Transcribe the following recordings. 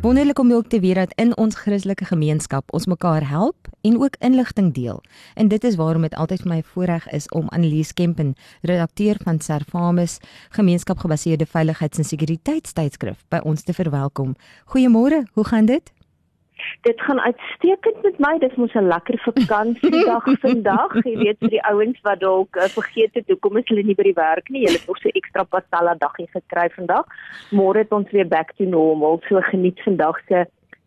Wonderlik om ook te weet dat in ons Christelike gemeenskap ons mekaar help en ook inligting deel. En dit is waarom dit altyd vir my voorreg is om Annelies Kempen, redakteur van Servamus, gemeenskapgebaseerde veiligheids- en sekuriteitstydskrif by ons te verwelkom. Goeiemôre, hoe gaan dit? Dit gaan uitstekend met my. Dit mos 'n lekker vakansiedag vandag. Jy weet vir die ouens wat dalk uh, vergeet het hoekom is hulle nie by die werk nie. Hulle het nog so ekstra pastella daggie gekry vandag. Môre het ons weer back to normal. So geniet vandag se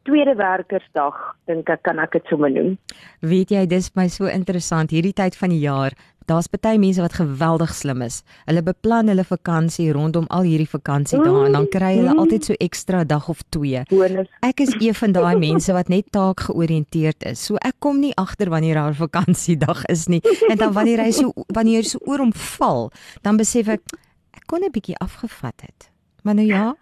tweede werkersdag, dink ek kan ek dit sommer noem. Weet jy, dis my so interessant hierdie tyd van die jaar. Daar's baie mense wat geweldig slim is. Hulle beplan hulle vakansie rondom al hierdie vakansiedae en dan kry hulle Mm. altyd so ekstra dag of 2. Bonus. Ek is een van daai mense wat net taak georiënteerd is. So ek kom nie agter wanneer haar vakansiedag is nie. En dan wanneer hy so wanneer so oor hom val, dan besef ek ek kon 'n bietjie afgevat het. Maar nou ja,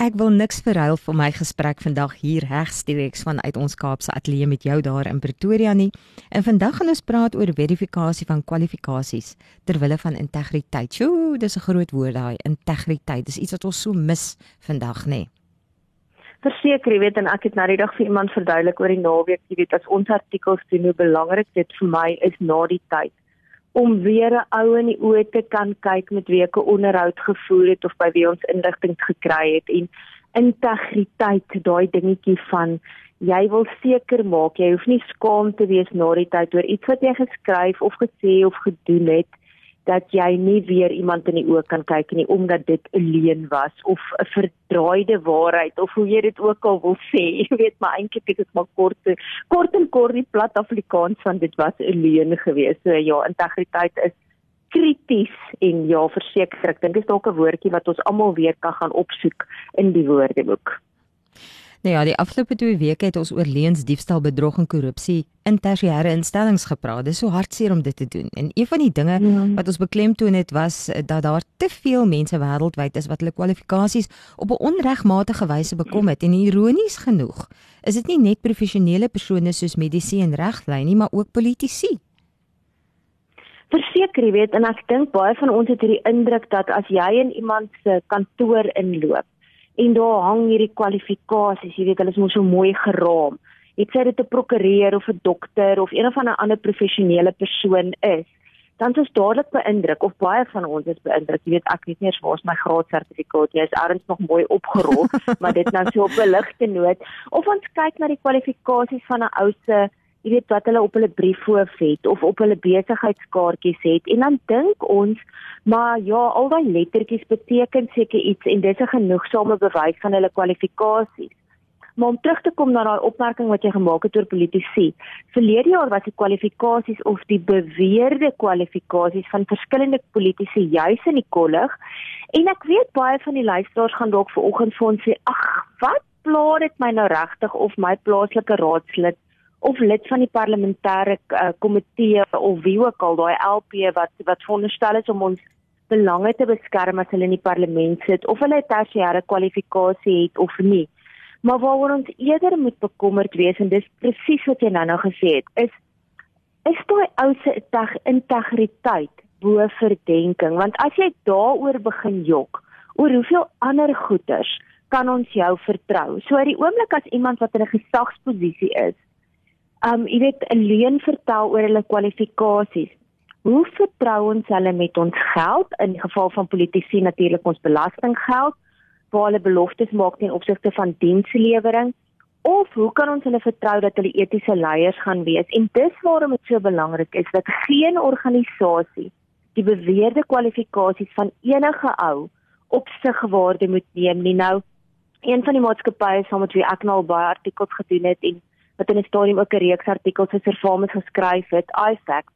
ek wil niks verhuil vir my gesprek vandag hier regstreeks vanuit ons Kaapse ateljee met jou daar in Pretoria nie. En vandag gaan ons praat oor verifikasie van kwalifikasies ter wille van integriteit. Sjoe, dis 'n groot woord daai, integriteit. Dis iets wat ons so mis vandag, nê. Nee. Verseker, jy weet en ek het nou die dag vir iemand verduidelik oor die naweek, jy weet as ons artikels doen hoe belangrik dit vir my is na die tyd om weer 'n ou in die oë te kan kyk met wie ek 'n onderhoud gevoer het of by wie ons inligting gekry het en integriteit, daai dingetjie van jy wil seker maak jy hoef nie skaam te wees na die tyd oor iets wat jy geskryf of gesê of gedoen het dat jy nie weer iemand in die oë kan kyk nie omdat dit 'n leuen was of 'n verdraaide waarheid of hoe jy dit ook al wil sê. Jy weet maar eintlik is dit maar kort kort en kort die plat Afrikaans van dit was 'n leuen geweest. So ja, integriteit is krities en ja, verseker ek dink dit is dalk 'n woordjie wat ons almal weer kan gaan opsoek in die woordeboek. Nou ja, die afgelope 2 weke het ons oor leuns, diefstal, bedrog en korrupsie in tersiêre instellings gepraat. Dit is so hartseer om dit te doen. En een van die dinge Ja. wat ons beklemtoon het was eh, dat daar te veel mense wêreldwyd is wat hulle kwalifikasies op 'n onregmatige wyse bekom het. En ironies genoeg, is dit nie net professionele persone soos mediese en regtlyn nie, maar ook politici. Verseker, jy weet, en ek dink baie van ons het hierdie indruk dat as jy in iemand se kantoor inloop en daar hang hierdie kwalifikasies, jy weet, hulle is mos so mooi geraam. Het sy dit 'n prokureur of 'n dokter of een of ander ander professionele persoon is, dan is dadelik beïndruk of baie van ons is beïndruk. Jy weet, ek weet nie eens waar is my graadsertifikaat nie. Is ergens nog mooi opgerol, maar dit nou so op 'n ligte noot. Of ons kyk na die kwalifikasies van 'n ou se jy weet wat hulle op hulle briefhoof het of op hulle besigheidskaartjies het. En dan dink ons maar ja al daai lettertjies beteken seker iets en dis 'n genoegsame bewys van hulle kwalifikasies. Maar om terug te kom na daai opmerking wat jy gemaak het oor politici. Verlede jaar was die kwalifikasies of die beweerde kwalifikasies van verskillende politici juis in die kollig. En ek weet baie van die luisteraars gaan dalk vanoggend vir ons sê ag wat pla dit my nou regtig of my plaaslike raadslid of lid van die parlementêre uh, komitee of wie ook al daai LP wat wat veronderstel is om ons belange te beskerm as hulle in die parlement sit of hulle 'n tersiêre kwalifikasie het of nie. Maar waaroor ons eerder moet bekommerd wees en dis presies wat jy nou-nou gesê het, is is daai ou se integriteit bo verdenking want as jy daaroor begin jok oor hoeveel ander goeders kan ons jou vertrou. So uit die oomblik as iemand wat in 'n gesagsposisie is, um jy weet 'n leuen vertel oor hulle kwalifikasies. Hoe vertrou ons hulle met ons geld in geval van politici natuurlik ons belastinggeld waar hulle beloftes maak ten opsigte van dienslewering of hoe kan ons hulle vertrou dat hulle etiese leiers gaan wees? En dis waarom dit so belangrik is dat geen organisasie die beweerde kwalifikasies van enige ou op sig waarde moet neem nie. Nou een van die maatskappye saam met wie ek nou al baie artikels gedoen het en wat in 'n stadium ook 'n reeks artikels vir Servamus geskryf het, iFact,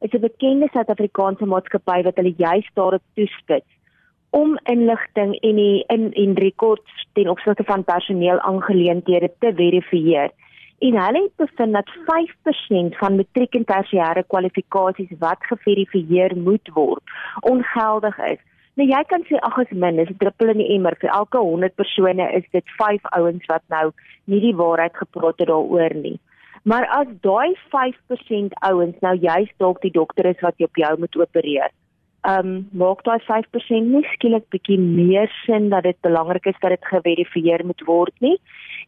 is 'n bekende Suid-Afrikaanse maatskappy wat hulle juis daarop toespits om inligting en die in en rekords ten opsigte van personeel aangeleenthede te verifieer. En hulle het bevind dat 5% van matriek en tersiêre kwalifikasies wat geverifieer moet word, ongeldig is. Nou jy kan sê ag as min is 'n druppel in die emmer vir elke 100 persone is dit 5 ouens wat nou nie die waarheid gepraat het daaroor nie. Maar as daai 5% ouens nou juist dalk die dokter is wat op jou moet opereer. Ehm um, maak daai 5% nie skielik bietjie meer sin dat dit belangrik is dat dit geverifieer moet word nie.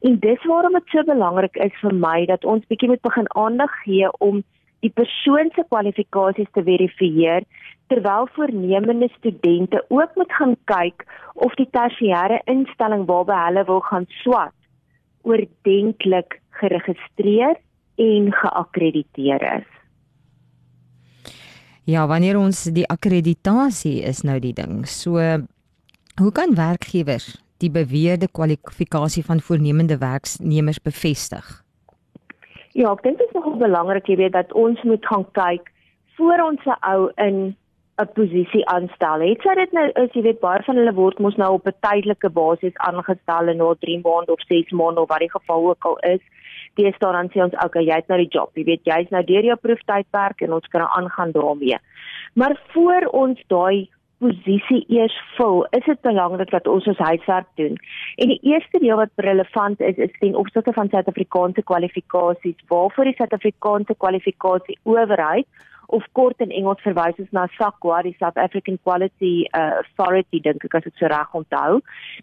En dis waarom dit so belangrik is vir my dat ons bietjie moet begin aandag gee om die persoon se kwalifikasies te verifieer terwyl voornemende studente ook moet gaan kyk of die tersiêre instelling waarby hulle wil gaan swat oordentlik geregistreer en geakkrediteer is. Ja, wanneer ons die akkreditasie is nou die ding. So hoe kan werkgewers die beweerde kwalifikasie van voornemende werknemers bevestig? Ja, ek dink dit is nogal belangrik jy weet dat ons moet gaan kyk voor ons 'n ou in 'n posisie aanstel. Het sy dit nou is jy weet baie van hulle word mos nou op 'n tydelike basis aangestel en na 3 maande of 6 maande of wat die geval ook al is. Die staan dan sê ons okay, jy het nou die job. Jy weet jy's nou deur jou proeftydperk en ons kan aangaan daarmee. Maar voor ons daai posisie eers vul, is dit belangrik dat ons ons huiswerk doen. En die eerste deel wat relevant is, is ten opsigte van Suid-Afrikaanse kwalifikasies, waarvoor die Suid-Afrikaanse kwalifikasie owerheid of kort in Engels verwys is na SAQA, die South African Quality uh, Authority dink ek as ek so reg onthou,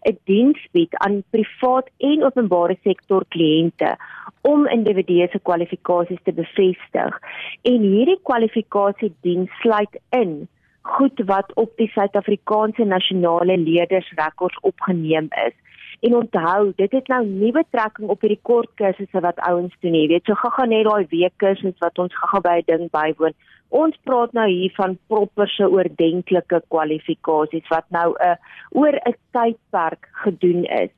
'n diens bied aan privaat en openbare sektor kliënte om individue se kwalifikasies te bevestig. En hierdie kwalifikasie diens sluit in goed wat op die Suid-Afrikaanse nasionale leerdersrekords opgeneem is. En onthou, dit het nou nie betrekking op hierdie kort kursusse wat ouens doen nie. Jy weet, so gaga net daai week kursus wat ons gaga by ding bywoon. Ons praat nou hier van proper se oordentlike kwalifikasies wat nou 'n uh, oor 'n tydperk gedoen is.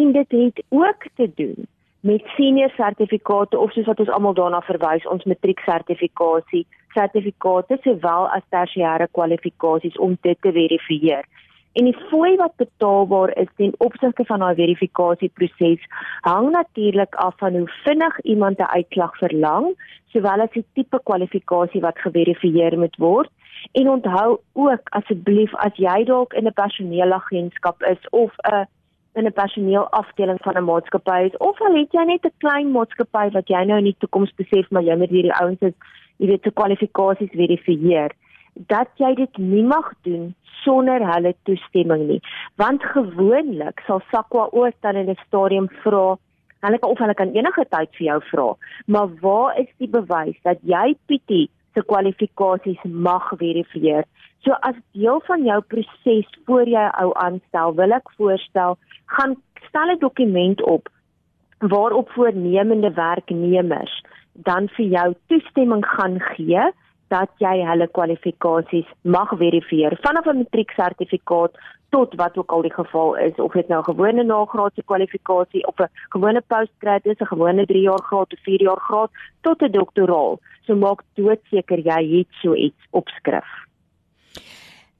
En dit het ook te doen met senior sertifikate of soos wat ons almal daarna verwys, ons matrieksertifikasie, sertifikate sowel as tersiêre kwalifikasies om dit te verifieer. En die fooi wat betaalbaar is ten opsigte van daai verifikasieproses hang natuurlik af van hoe vinnig iemand 'n uitslag verlang, sowel as die tipe kwalifikasie wat geverifieer moet word. En onthou ook asseblief as jy dalk in 'n personeelagentskap is of 'n in 'n personeelafdeling van 'n maatskappy is of al het jy net 'n klein maatskappy wat jy nou in die toekoms besef maar jy moet hierdie ouens is, jy weet se kwalifikasies verifieer dat jy dit nie mag doen sonder hulle toestemming nie. Want gewoonlik sal SAQA ook dan in 'n stadium vra, hulle kan of hulle kan enige tyd vir jou vra, maar waar is die bewys dat jy Pietie se kwalifikasies mag verifieer? So as deel van jou proses voor jy ou aanstel, wil ek voorstel, gaan stel 'n dokument op waarop voornemende werknemers dan vir jou toestemming gaan gee dat jy hulle kwalifikasies mag verifieer vanaf 'n matrieksertifikaat tot wat ook al die geval is of dit nou 'n gewone nagraadse kwalifikasie of 'n gewone postgrad is, 'n gewone 3 jaar graad of 4 jaar graad tot 'n doktoraal. So maak doodseker jy het so iets opskrif.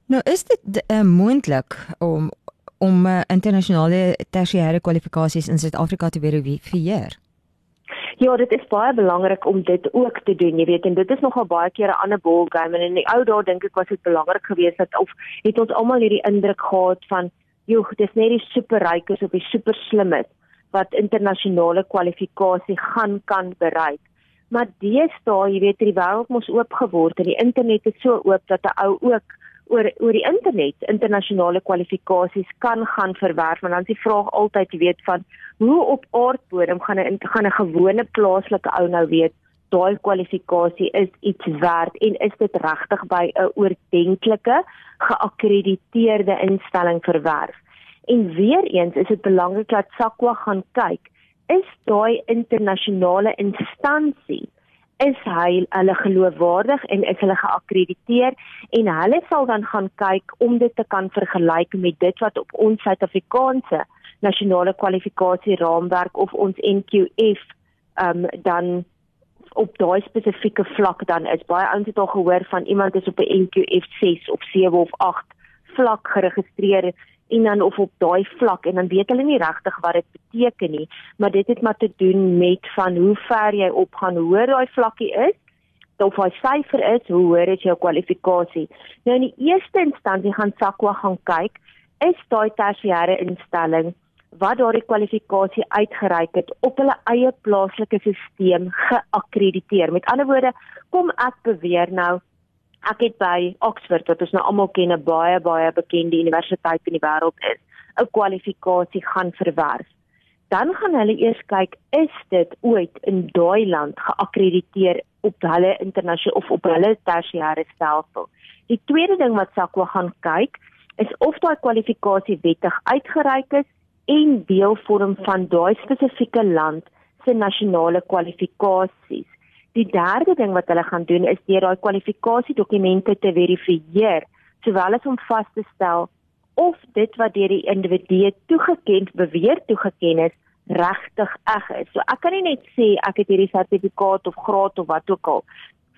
Nou is dit uh, moontlik om om uh, internasionale tersiêre kwalifikasies in Suid-Afrika te verifieer? Ja, dit is baie belangrik om dit ook te doen, jy weet, en dit is nogal baie keer 'n ander ball game en in die ou dae dink ek was dit belangrik geweest dat of het ons almal hierdie indruk gehad van, joh, dis net die superrykes of die super slimmes wat internasionale kwalifikasie gaan kan bereik. Maar deesdae, jy weet, die wêreld mos oop geword en die internet is so oop dat 'n ou ook oor oor die internet internasionale kwalifikasies kan gaan verwerf want dan is die vraag altyd weet van hoe op aardbodem gaan 'n gaan 'n gewone plaaslike ou nou weet daai kwalifikasie is iets werd en is dit regtig by 'n oordentlike geakkrediteerde instelling verwerf? En weer eens is dit belangrik dat SAQA gaan kyk is daai internasionale instansie is hy hulle geloofwaardig en is hulle geakkrediteer en hulle sal dan gaan kyk om dit te kan vergelyk met dit wat op ons Suid-Afrikaanse nasionale kwalifikasie raamwerk of ons NQF um, dan op daai spesifieke vlak dan is. Baie ouens het al gehoor van iemand is op 'n NQF 6 of 7 of 8 vlak geregistreer en dan of op daai vlak en dan weet hulle nie regtig wat dit beteken nie, maar dit het maar te doen met van hoe ver jy op gaan hoor daai vlakkie is. of daai syfer is, hoe hoër is jou kwalifikasie. Nou in die eerste instansie gaan SAQA gaan kyk, is daai tersiêre instelling wat daardie kwalifikasie uitgereik het op hulle eie plaaslike stelsel geakkrediteer. Met ander woorde, kom ek beweer nou ek het by Oxford wat ons nou almal ken 'n baie baie bekende universiteit in die wêreld is, 'n kwalifikasie gaan verwerf. Dan gaan hulle eers kyk is dit ooit in daai land geakkrediteer op hulle internasionale of op hulle tersiêre stelsel. Die tweede ding wat SAQA gaan kyk is of daai kwalifikasie wettig uitgereik is en deel vorm van daai spesifieke land se nasionale kwalifikasies. Die derde ding wat hulle gaan doen is deur daai kwalifikasiedokumente te verifieer, sowel as om vas te stel of dit wat deur die individu toegeken beweer toegeken is regtig eg is. So ek kan nie net sê ek het hierdie sertifikaat of graad of wat ook al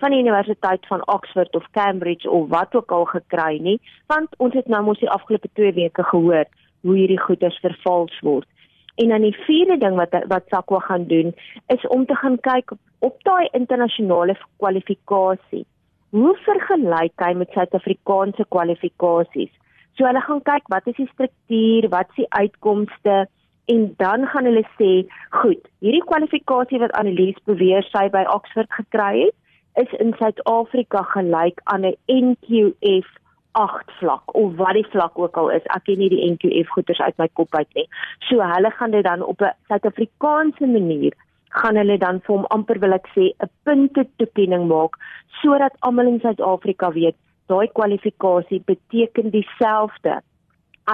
van die Universiteit van Oxford of Cambridge of wat ook al gekry nie, want ons het nou mos die afgelope 2 weke gehoor hoe hierdie goederes vervals word. En dan die vierde ding wat wat SAQA gaan doen is om te gaan kyk op, op daai internasionale kwalifikasie. Hoe vergelyk hy met Suid-Afrikaanse kwalifikasies? So hulle gaan kyk wat is die struktuur, wat is die uitkomste en dan gaan hulle sê, goed, hierdie kwalifikasie wat Annelies beweer sy by Oxford gekry het, is in Suid-Afrika gelyk aan 'n NQF 8 vlak of wat die vlak ook al is. Ek ken nie die NQF goeters uit my kop uit nie. So hulle gaan dit dan op 'n Suid-Afrikaanse manier gaan hulle dan vir hom amper wil ek sê 'n punte toekenning maak sodat almal in Suid-Afrika weet daai kwalifikasie beteken dieselfde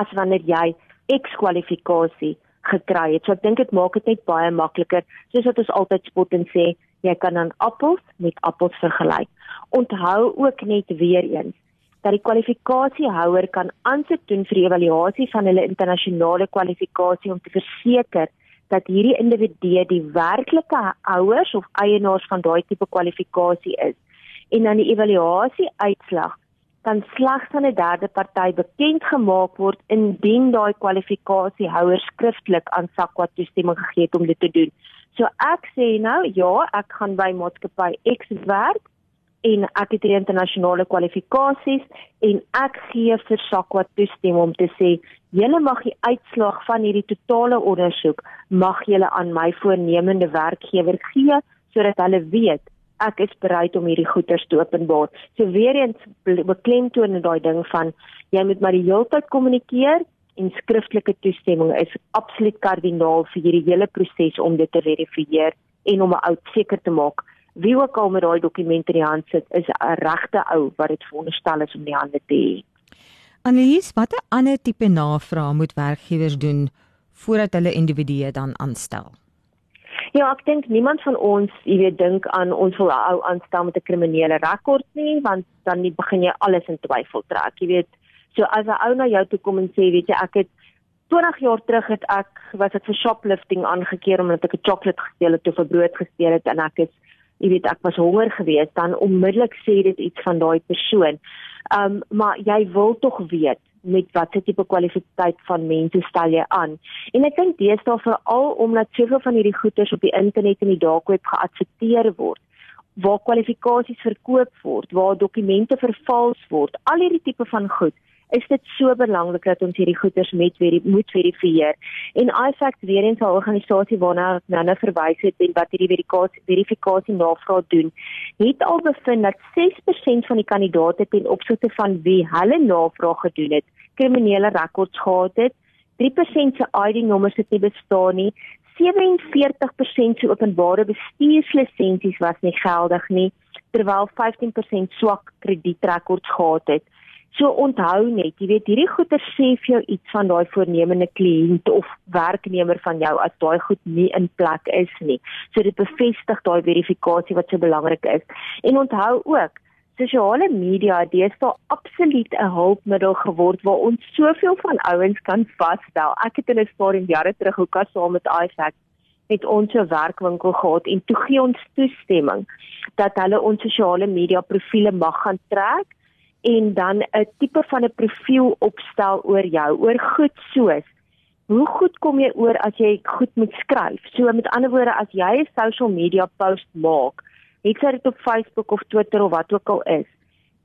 as wanneer jy X kwalifikasie gekry het. So ek dink dit maak dit net baie makliker soos wat ons altyd spot en sê jy kan dan appels met appels vergelyk. Onthou ook net weer eens dat die kwalifikasiehouer kan aansoek doen vir die evaluasie van hulle internasionale kwalifikasie om te verseker dat hierdie individu die werklike houers of eienaars van daai tipe kwalifikasie is. En dan die evaluasie uitslag kan slegs aan 'n derde party bekend gemaak word indien daai kwalifikasiehouer skriftelik aan SAQA toestemming gegee het om dit te doen. So ek sê nou ja, ek gaan by maatskappy X werk en ek het hier internasionale kwalifikasies en ek gee vir SAQA toestemming om te sê julle mag die uitslag van hierdie totale ondersoek mag julle aan my voornemende werkgewer gee sodat hulle weet ek is bereid om hierdie goeders te openbaar. So weer eens beklemtoon daai ding van jy moet maar die heeltyd kommunikeer en skriftelike toestemming is absoluut kardinaal vir hierdie hele proses om dit te verifieer en om 'n ou seker te maak wie ook al met daai dokument in die hand sit, is 'n regte ou wat dit veronderstel is om die hande te hê. Annelies, watter ander tipe navrae moet werkgewers doen voordat hulle individue dan aanstel? Ja, ek dink niemand van ons, jy weet, dink aan ons wil 'n ou aanstel met 'n kriminele rekord nie, want dan begin jy alles in twyfel trek. Jy weet, so as 'n ou na jou toe kom en sê, weet jy, ek het 20 jaar terug het ek was dit vir shoplifting aangekeer omdat ek 'n chocolate gesteel het of 'n brood gesteel het en ek is jy weet ek was honger geweest dan onmiddellik sê dit iets van daai persoon. Um maar jy wil tog weet met watter tipe kwalifikasie van mense stel jy aan. En ek dink deesdae veral omdat soveel van hierdie goederes op die internet en die dark web geadverteer word waar kwalifikasies verkoop word, waar dokumente vervals word, al hierdie tipe van goed is dit so belangrik dat ons hierdie goeders met veri moet verifieer. En iFact weer eens 'n organisasie waarna ek nou nou verwys het en wat hierdie verifikasie verifikasie navraag doen, het al bevind dat 6% van die kandidaate ten opsigte van wie hulle navraag gedoen het, kriminele rekords gehad het. 3% se ID-nommers het nie bestaan nie. 47% se openbare bestuurslisensies was nie geldig nie terwyl 15% swak kredietrekords gehad het. So onthou net, jy weet hierdie goeie sê vir jou iets van daai voornemende kliënt of werknemer van jou as daai goed nie in plek is nie. So dit bevestig daai verifikasie wat so belangrik is. En onthou ook, sosiale media het deesdae absoluut 'n hulpmiddel geword waar ons soveel van ouens kan vasstel. Ek het in 'n stadium jare terug ook as saam met iFact het ons 'n werkwinkel gehad en toe gee ons toestemming dat hulle ons sosiale media profile mag gaan trek en dan 'n tipe van 'n profiel opstel oor jou, oor goed soos hoe goed kom jy oor as jy goed moet skryf. So met ander woorde as jy 'n social media post maak, het sy dit op Facebook of Twitter of wat ook al is,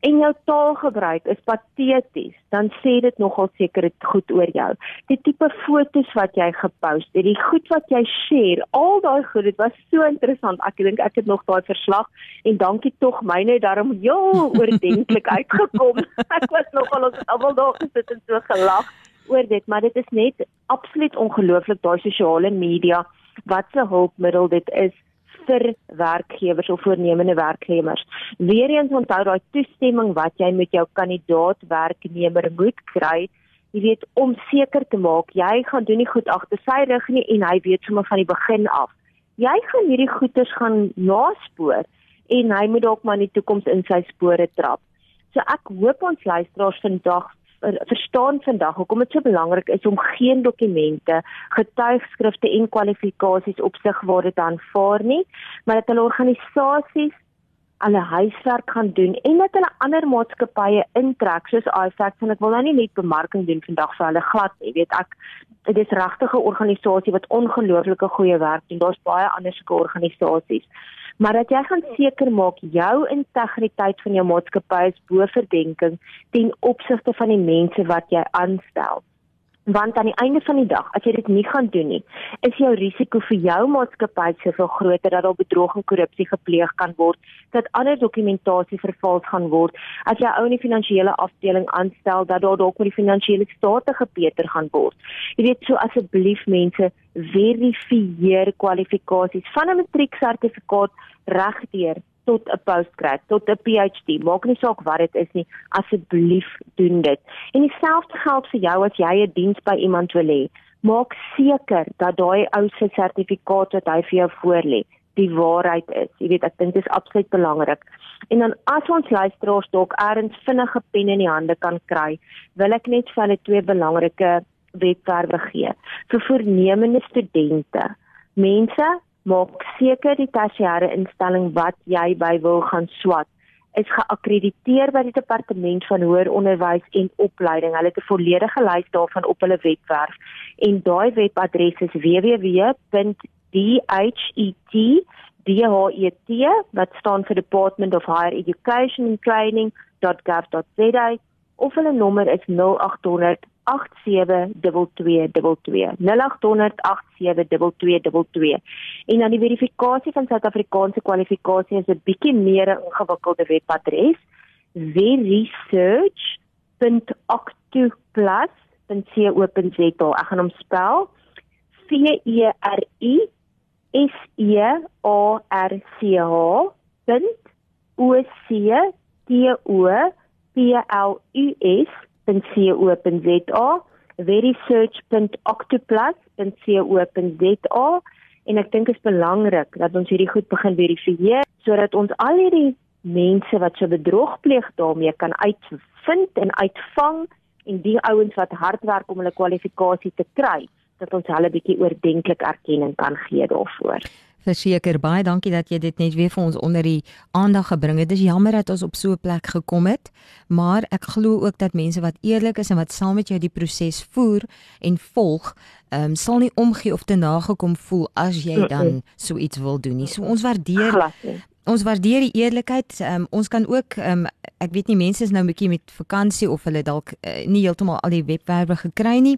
en jou taalgebruik is pateties, dan sê dit nogal seker goed oor jou. Die tipe fotos wat jy gepost het, die goed wat jy share, al daai goed, dit was so interessant. Ek dink ek het nog daai verslag en dankie tog myne daarom heel oordentlik uitgekom. Ek was nogal ons almal daar gesit en so gelag oor dit, maar dit is net absoluut ongelooflik daai sosiale media wat se hulpmiddel dit is vir werkgewers of voornemende werknemers. Weereens onthou daai toestemming wat jy met jou kandidaat werknemer moet kry, jy weet om seker te maak jy gaan doen nie goed agter sy rug nie en hy weet sommer van die begin af. Jy gaan hierdie goeters gaan naspoor en hy moet dalk maar in die toekoms in sy spore trap. So ek hoop ons luisteraars vandag verstaan vandag hoekom dit so belangrik is om geen dokumente, getuigskrifte en kwalifikasies op sig waar dit aanvaar nie, maar dat hulle organisasies hulle huiswerk gaan doen en dat hulle ander maatskappye intrek soos iFax en ek wil nou nie net bemarking doen vandag vir hulle glad nie weet ek. Dit is regtig 'n organisasie wat ongelooflike goeie werk doen. Daar's baie ander sulke organisasies. Maar dat jy gaan seker maak jou integriteit van jou maatskappy is bo verdenking ten opsigte van die mense wat jy aanstel want aan die einde van die dag as jy dit nie gaan doen nie is jou risiko vir jou maatskappy soveel groter dat daar bedrog en korrupsie gepleeg kan word dat ander dokumentasie vervals gaan word as jy ou in die finansiële afdeling aanstel dat daar dalk met die finansiële state gepeter gaan word. Jy weet so asseblief mense verifieer kwalifikasies van 'n matrieksertifikaat regdeur tot 'n postgrad, tot 'n PhD. Maak nie saak wat dit is nie, asseblief doen dit. En dieselfde geld vir jou as jy 'n diens by iemand wil hê. Maak seker dat daai ou se sertifikaat wat hy vir jou voorlê, die waarheid is. Jy weet, ek dink dit is absoluut belangrik. En dan as ons luisteraars dalk erns vinnige pen in die hande kan kry, wil ek net vir hulle twee belangrike webwerwe gee vir voornemende studente. Mense maak seker die tersiêre instelling wat jy by wil gaan swat is geakkrediteer by die departement van hoër onderwys en opleiding. Hulle het 'n volledige lys daarvan op hulle webwerf en daai webadres is www.dhet wat staan vir Department of Higher Education and Training.gov.za of hulle nommer is 0800 0800 en dan die verifikasie van Suid-Afrikaanse kwalifikasie is 'n bietjie meer 'n ingewikkelde webadres verisearch.octoplus.co.za ek gaan hom spel. V e r i s e a r c h o c t o p l u s www.verysearch.co.za verysearch.octopus.co.za en ek dink dit is belangrik dat ons hierdie goed begin verifieer sodat ons al hierdie mense wat so bedrog pleeg daarmee kan uitvind en uitvang en die ouens wat hard werk om hulle kwalifikasie te kry dat ons hulle bietjie oordentlik erkenning kan gee daarvoor. Verseker baie dankie dat jy dit net weer vir ons onder die aandag gebring het. Dit is jammer dat ons op so 'n plek gekom het, maar ek glo ook dat mense wat eerlik is en wat saam met jou die proses voer en volg, ehm um, sal nie omgee of te nagekom voel as jy dan so iets wil doen nie. So ons waardeer Ons waardeer die eerlikheid. Um, ons kan ook um, ek weet nie mense is nou 'n bietjie met vakansie of hulle dalk uh, nie heeltemal al die webwerwe gekry nie.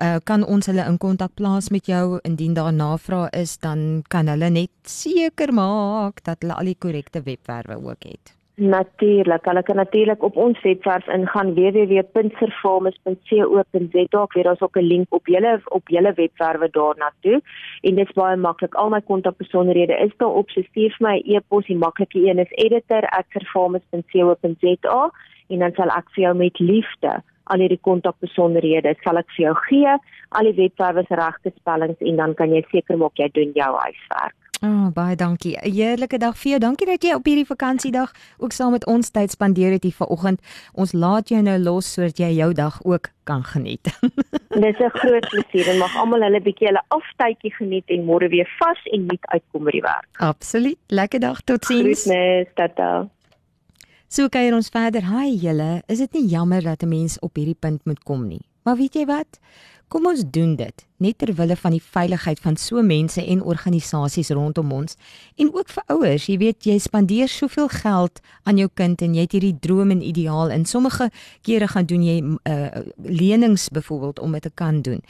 Uh, kan ons hulle in kontak plaas met jou indien daar navraag is, dan kan hulle net seker maak dat hulle al die korrekte webwerwe ook het. Natuurlik, hulle kan natuurlik op ons webwerf ingaan www.servamus.co.za. Ek weet daar's ook 'n link op julle op julle webwerwe daarna toe. En dit is baie maklik. Al my kontakbesonderhede is daar op. So stuur vir my 'n e-pos. Die maklike een is editor@servamus.co.za en dan sal ek vir jou met liefde al hierdie kontakbesonderhede sal ek vir jou gee. Al die webwerwe se regte spellings en dan kan jy seker maak jy doen jou huiswerk. Oh, baie dankie. 'n Heerlike dag vir jou. Dankie dat jy op hierdie vakansiedag ook saam met ons tyd spandeer het hier vanoggend. Ons laat jou nou los sodat jy jou dag ook kan geniet. Dit is 'n groot plesier en mag almal hulle bietjie hulle aftydjie geniet en môre weer vas en nuut uitkom by die werk. Absoluut. Lekker dag. Totsiens. Groetnis. Tata. So kyk ons verder. Haai julle. Is dit nie jammer dat 'n mens op hierdie punt moet kom nie? Maar weet jy wat? Kom ons doen dit net ter wille van die veiligheid van so mense en organisasies rondom ons en ook vir ouers. Jy weet jy spandeer soveel geld aan jou kind en jy het hierdie droom en ideaal en sommige kere gaan doen jy uh, lenings byvoorbeeld om dit te kan doen.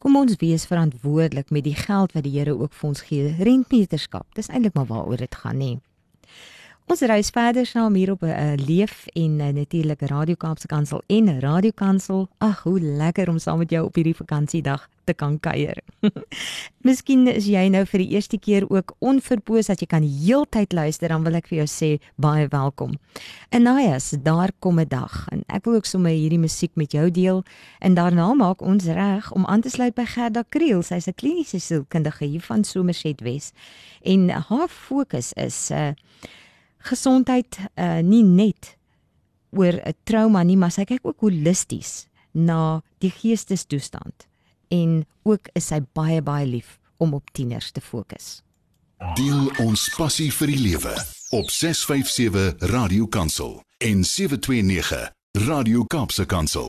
Kom ons wees verantwoordelik met die geld wat die Here ook vir ons gee. Rentmeterskap. Dis eintlik maar waaroor dit gaan, nê. Ons reis verder saam hier op 'n uh, leef en uh, natuurlik Radio Kaapse Kansel en Radio Kansel. Ag, hoe lekker om saam met jou op hierdie vakansiedag te kan kuier. Miskien is jy nou vir die eerste keer ook onverpoos dat jy kan heeltyd luister, dan wil ek vir jou sê baie welkom. Anayas, daar kom 'n dag en ek wil ook sommer hierdie musiek met jou deel en daarna maak ons reg om aan te sluit by Gerda Kriel. Sy's 'n kliniese sielkundige hier van Somerset Wes en haar fokus is 'n uh, gesondheid uh nie net oor 'n trauma nie, maar sy kyk ook holisties na die geestestoestand en ook is sy baie baie lief om op tieners te fokus. Deel ons passie vir die lewe op 657 Radio Kansel en 729 Radio Kaapse Kansel.